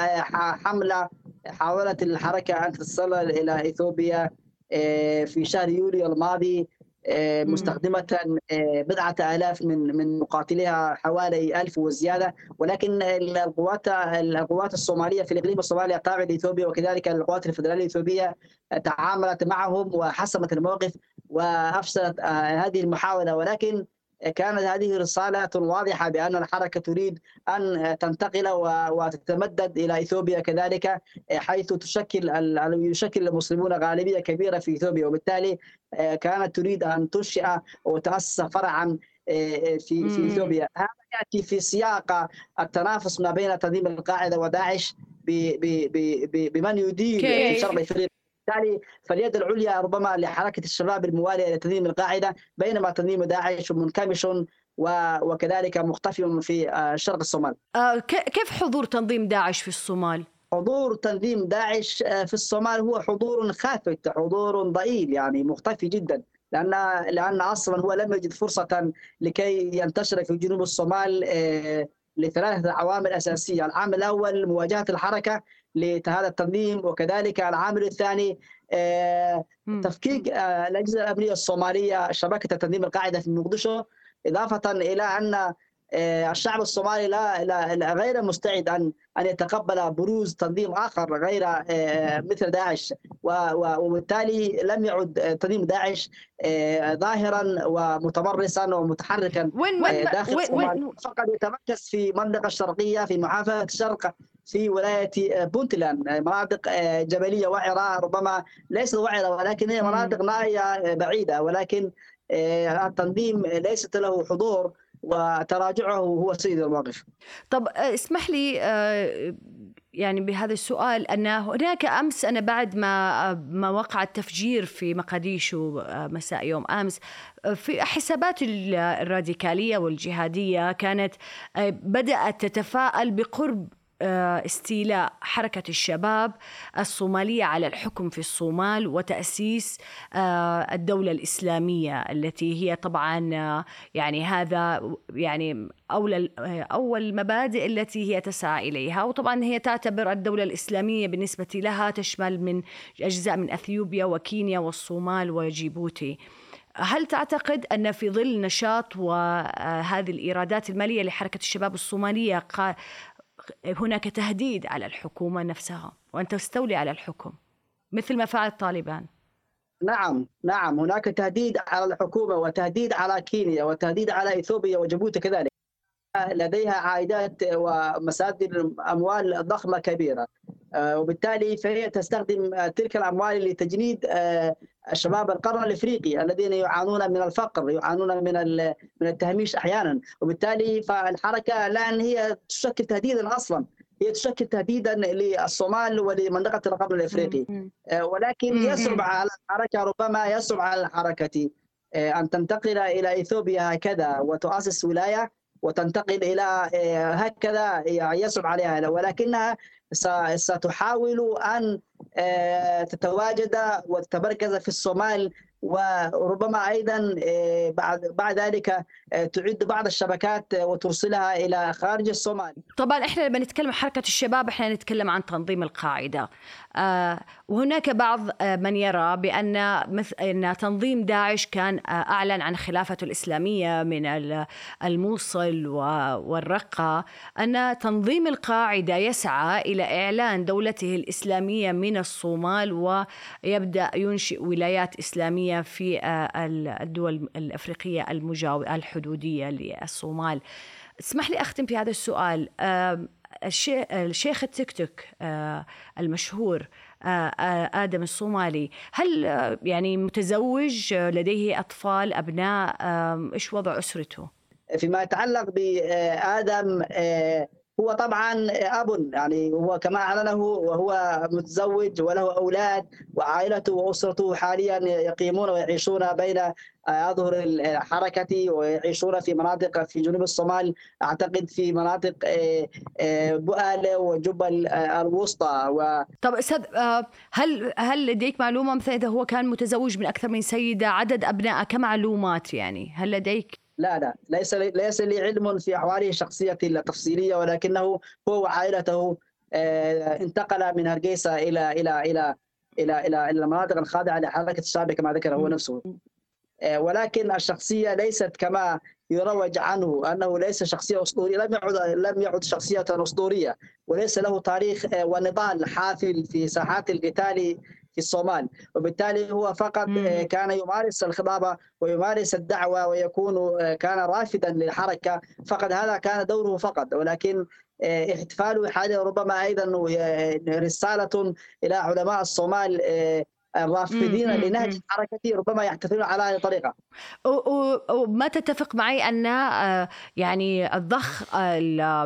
حملة حاولت الحركة أن تتصل إلى إثيوبيا آه، في شهر يوليو الماضي. آه، مستخدمة آه، بضعة آلاف من من مقاتليها حوالي ألف وزيادة. ولكن القوات القوات الصومالية في الإقليم الصومالي التابع لإثيوبيا وكذلك القوات الفدرالية الإثيوبية تعاملت معهم وحسمت الموقف وأفشلت هذه المحاولة. ولكن كانت هذه رسالة واضحة بأن الحركة تريد أن تنتقل وتتمدد إلى إثيوبيا كذلك حيث تشكل يشكل المسلمون غالبية كبيرة في إثيوبيا. وبالتالي كانت تريد أن تنشئ وتأسس فرعا في في إثيوبيا. هذا يأتي في سياق التنافس ما بين تنظيم القاعدة وداعش بمن يدير في شرق إفريقيا. بالتالي فاليد العليا ربما لحركة الشباب الموالية لتنظيم القاعدة بينما تنظيم داعش منكمش وكذلك مختفي في آه، شرق الصومال. آه، كيف حضور تنظيم داعش في الصومال؟ حضور تنظيم داعش آه، في الصومال هو حضور خافت، حضور ضئيل يعني مختفي جدا. لأن لأن أصلا هو لم يجد فرصة لكي ينتشر في جنوب الصومال لثلاثة عوامل أساسية، العامل الأول مواجهة الحركة لهذا التنظيم وكذلك العامل الثاني آه،. تفكيك آه، الأجهزة الأمنية الصومالية شبكة تنظيم القاعدة في مقدشو إضافة إلى أن آه، الشعب الصومالي لا, غير مستعد أن أن يتقبل بروز تنظيم آخر غير مثل داعش. وبالتالي لم يعد تنظيم داعش ظاهرا ومتمرسا ومتحركا وين وين داخل وين, الصومال وين فقط يتمركز في المنطقة الشرقية في محافظه الشرق في ولاية آه، بونتلاند آه، مناطق آه، جبلية وعرة ربما ليست وعرة ولكن هي. مناطق نائيه بعيدة ولكن التنظيم ليست له حضور وتراجعه هو سيد الموقف طب اسمح لي يعني بهذا السؤال أن هناك أمس أنا بعد ما ما وقع التفجير في مقديشو آه، مساء يوم أمس آه، في حسابات ال- الراديكالية والجهادية كانت بدأت تتفاءل بقرب استيلاء حركة الشباب الصومالية على الحكم في الصومال وتأسيس آه، الدولة الإسلامية التي هي طبعا آه، يعني هذا يعني أول أول المبادئ التي هي تسعى إليها. وطبعا هي تعتبر الدولة الإسلامية بالنسبة لها تشمل من أجزاء من أثيوبيا وكينيا والصومال وجيبوتي. هل تعتقد أن في ظل نشاط وهذه الإيرادات المالية لحركة الشباب الصومالية هناك تهديد على الحكومة نفسها وأن تستولي على الحكم مثل ما فعل طالبان نعم نعم هناك تهديد على الحكومة وتهديد على كينيا وتهديد على إثيوبيا وجيبوتي كذلك. لديها عائدات ومصادر أموال ضخمة كبيرة. آه، وبالتالي فهي تستخدم آه، تلك الأموال لتجنيد آه، الشباب القرن الإفريقي الذين يعانون من الفقر يعانون من من التهميش أحيانا وبالتالي فالحركة الآن هي تشكل تهديدا أصلا هي تشكل تهديدا للصومال ولمنطقة القرن الإفريقي. آه، ولكن. يصعب على الحركة ربما يصعب على الحركة آه، أن تنتقل إلى إثيوبيا هكذا وتؤسس ولاية وتنتقل إلى آه، هكذا يعني يصعب عليها ولكنها ستحاول أن آه، تتواجد وتتمركز في الصومال وربما أيضا آه، بعد بعد ذلك آه، تعد بعض الشبكات آه، وترسلها إلى خارج الصومال طبعا إحنا لما نتكلم عن حركة الشباب إحنا نتكلم عن تنظيم القاعدة. وهناك بعض من يرى بأن أن تنظيم داعش كان أعلن عن خلافته الإسلامية من ال- الموصل والرقة أن تنظيم القاعدة يسعى إلى إعلان دولته الإسلامية من الصومال ويبدأ ينشئ ولايات إسلامية في آه ال- الدول الأفريقية المجاو الحدودية للصومال. اسمح لي أختم في هذا السؤال الشيخ التيك توك آه، المشهور آه، آدم الصومالي هل يعني متزوج لديه أطفال أبناء؟ آم، إيش وضع أسرته؟ فيما يتعلق بآدم آه، هو طبعا أب يعني هو كما أعلنه وهو متزوج وله أولاد وعائلته وأسرته حاليا يقيمون ويعيشون بين أظهر الحركة ويعيشون في مناطق في جنوب الصومال أعتقد في مناطق آه، آه، بؤاله وجبل آه، الوسطى. و طب أستاذ هل هل لديك معلومة مثلا إذا هو كان متزوج من أكثر من سيدة عدد أبنائه كمعلومات يعني؟ هل لديك لا لا. ليس لي ليس لي علم في احواله الشخصية التفصيلية ولكنه هو وعائلته آه، انتقل من هرقيسه إلى إلى إلى إلى إلى إلى المناطق الخاضعه لحركة الشعب كما ذكر هو نفسه. آه، ولكن الشخصية ليست كما يروج عنه أنه ليس شخصية أسطورية لم يعد لم يعد شخصية أسطورية وليس له تاريخ آه، ونضال حافل في ساحات القتال الصومال. وبالتالي هو فقط. آه، كان يمارس الخطابة ويمارس الدعوة ويكون آه، كان رافدا للحركة. فقط هذا كان دوره فقط. ولكن آه، احتفاله حاليا ربما أيضا آه، رسالة إلى علماء الصومال الرافضين مم، لنهج. الحركه ربما يحتفلون على هذه و- وما تتفق معي أن آه، يعني الضخ آه،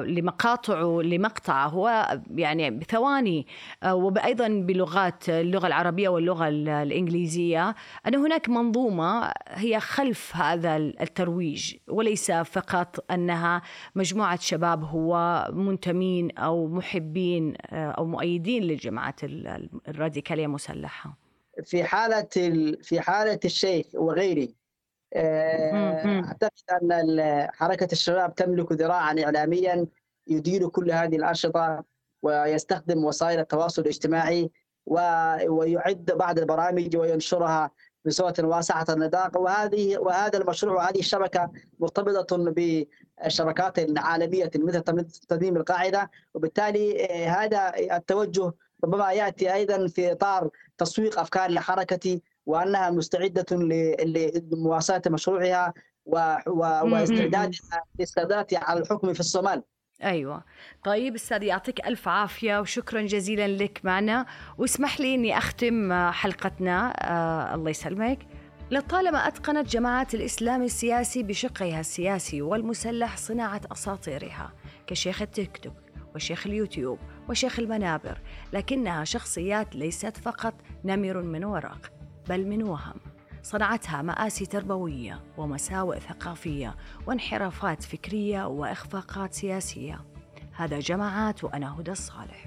لمقاطعه لمقطعه هو يعني بثواني آه، وأيضا بلغات اللغة العربية واللغة ال- الإنجليزية أن هناك منظومة هي خلف هذا الترويج وليس فقط أنها مجموعة شباب هو منتمين أو محبين آه، أو مؤيدين للجماعات ال- الراديكالية المسلحه في حالة ال- في حالة الشيخ وغيره آه،. أعتقد أن حركة الشباب تملك ذراعا اعلاميا يدير كل هذه الأنشطة ويستخدم وسائل التواصل الاجتماعي ويعد بعض البرامج وينشرها بصورة واسعة النطاق. وهذه وهذا المشروع وهذه الشبكة مرتبطة بالشبكات العالمية مثل تنظيم القاعدة. وبالتالي هذا التوجه ربما يأتي أيضا في إطار تسويق أفكار الحركة وأنها مستعدة لمواساة مشروعها واستعدادها للسادات على الحكم في الصومال. أيوه. طيب أستاذ يعطيك ألف عافية وشكرا جزيلا لك معنا. واسمح لي إني أختم حلقتنا آه الله يسلمك. لطالما أتقنت جماعات الإسلام السياسي بشقها السياسي والمسلح صناعة أساطيرها كشيخ التيك توك وشيخ اليوتيوب وشيخ المنابر لكنها شخصيات ليست فقط نمر من ورق بل من وهم. صنعتها مآسي تربوية ومساوئ ثقافية وانحرافات فكرية وإخفاقات سياسية. هذا جماعات وأنا هدى الصالح.